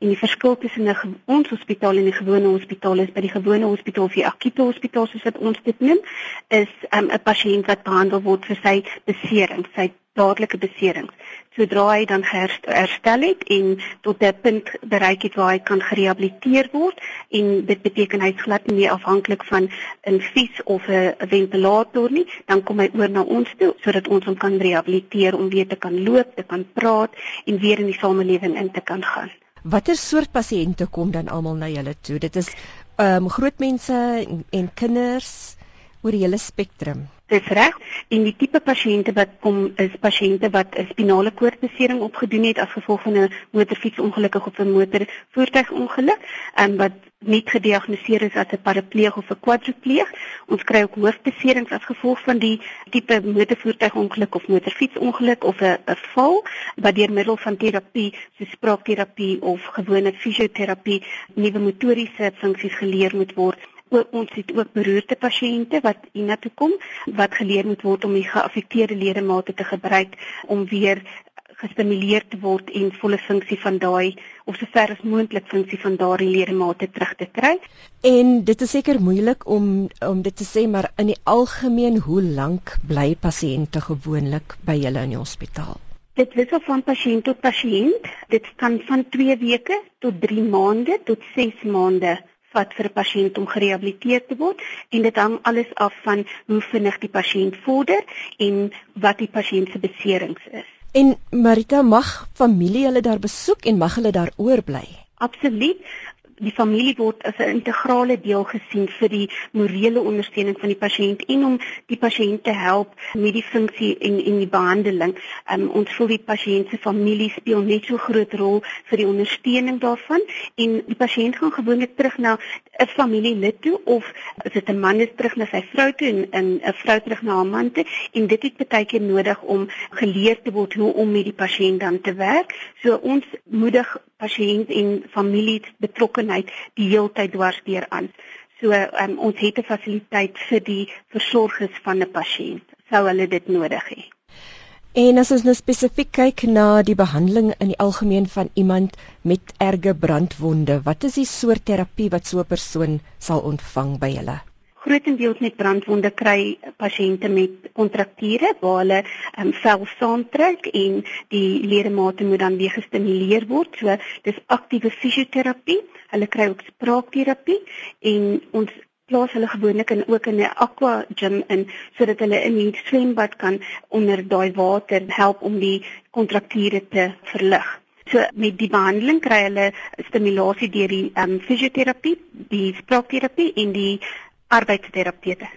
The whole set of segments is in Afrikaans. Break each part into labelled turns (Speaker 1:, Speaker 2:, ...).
Speaker 1: En die verskil tussen 'n ons hospitaal en 'n gewone hospitaal is by die gewone hospitaal of die akute hospitaal soos wat ons dit noem, is um, 'n um, pasiënt wat behandel word vir sy besering, sy dadelike beserings. Sodra hy dan herstel het en tot 'n punt bereik het waar hy kan gerehabiliteer word en dit beteken hy's glad nie afhanklik van 'n fiets of 'n ventilator nie, dan kom hy oor na ons toe sodat ons hom kan rehabiliteer om weer te kan loop, te kan praat en weer in die samelewing in te kan gaan.
Speaker 2: Watter soort pasiënte kom dan almal na julle toe? Dit is ehm um, groot mense en, en kinders oor die hele spektrum.
Speaker 1: Dis reg. En die tipe pasiënte wat kom is pasiënte wat 'n spinale koordbesering opgedoen het as gevolg van 'n motorfietsongeluk of 'n motorvoertuigongeluk en wat nie gediagnoseer is as 'n parapleeg of 'n kwadripleeg. Ons kry ook hoofbeserings as gevolg van die tipe motorvoertuigongeluk of motorfietsongeluk of 'n 'n val wat deur middel van terapie soos spraakterapie of gewone fisioterapie nuwe motoriese funksies geleer moet word ook ons het ook beroerte pasiënte wat hiernatoe kom wat geleer moet word om die geaffekteerde ledemate te gebruik om weer gestimuleer te word en volle funksie van daai of sover as moontlik funksie van daardie ledemate terug te kry.
Speaker 2: En dit is seker moeilik om om dit te sê maar in die algemeen hoe lank bly pasiënte gewoonlik by julle in die hospitaal?
Speaker 1: Dit wissel van pasiënt tot pasiënt. Dit kan van 2 weke tot 3 maande tot 6 maande vat vir 'n pasiënt om gerehabiliteer te word en dit hang alles af van hoe vinnig die pasiënt vorder en wat die pasiënt se beserings is.
Speaker 2: En Marita mag familie hulle daar besoek en mag hulle daar oorbly.
Speaker 1: Absoluut die familie word as 'n integrale deel gesien vir die morele ondersteuning van die pasiënt en om die pasiënt te help met die funksie en en die behandeling. Um, ons voel die pasiënt se familie speel net so groot rol vir die ondersteuning daarvan en die pasiënt gaan gewoonlik terug na 'n familielid toe of as dit 'n man is terug na sy vrou toe en 'n 'n vrou terug na haar man toe en dit het baie keer nodig om geleer te word hoe om met die pasiënt dan te werk. So ons moedig pasiënt en familie betrokkenheid die heeltyd dwarsdeur aan. So um, ons het 'n fasiliteit vir die versorgers van 'n pasiënt sou hulle dit nodig hê.
Speaker 2: En as ons nou spesifiek kyk na die behandeling in die algemeen van iemand met erge brandwonde, wat is die soort terapie wat so 'n persoon sal ontvang by julle?
Speaker 1: Grootendeels met brandwonde kry pasiënte met kontrakture waar hulle um, vel saamtrek en die ledemate moet dan weer gestimuleer word. So dis aktiewe fisioterapie. Hulle kry ook spraakterapie en ons plaas hulle gewoonlik in ook in 'n aqua gym in sodat hulle in die swembad kan onder daai water help om die kontrakture te verlig. So met die behandeling kry hulle stimulasie deur die um, fisioterapie, die spraakterapie en die arbeidsterapeute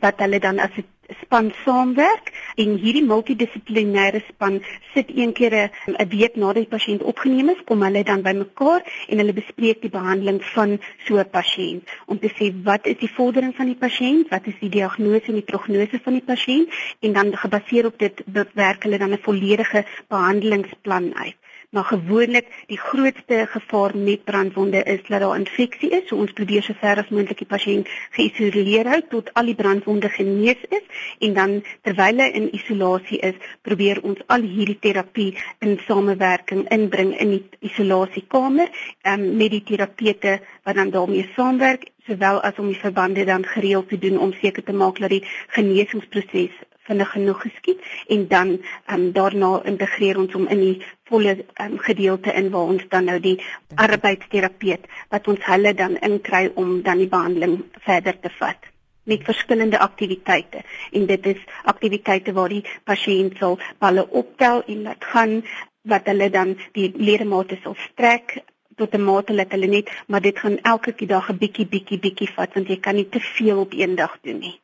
Speaker 1: wat hulle dan as 'n span saamwerk en hierdie multidissiplinêre span sit een keer 'n week nadat die pasiënt opgeneem is, kom hulle dan bymekaar en hulle bespreek die behandeling van so 'n pasiënt. Om te sê wat is die vordering van die pasiënt, wat is die diagnose en die prognose van die pasiënt? En dan gebaseer op dit werk hulle dan 'n volledige behandelingsplan uit maar gewoonlik die grootste gevaar met brandwonde is dat daar infeksie is. So ons probeer so ver as moontlik die pasiënt geïsoleer hou tot al die brandwonde genees is en dan terwyl hy in isolasie is, probeer ons al hierdie terapie in samewerking inbring in die isolasiekamer um, met die terapeute wat dan daarmee saamwerk sowel as om die verbande dan gereeld te doen om seker te maak dat die genesingsproses vinnig genoeg geskied en dan um, daarna integreer ons hom in die volle um, gedeelte in waar ons dan nou die arbeidsterapeut wat ons hulle dan inkry om dan die behandeling verder te vat met verskillende aktiwiteite. En dit is aktiwiteite waar die pasiënt sal balle optel en laat gaan wat hulle dan die ledemate sal strek tot 'n mate dat hulle net maar dit gaan elke dag 'n bietjie bietjie bietjie vat want jy kan nie te veel op een dag doen nie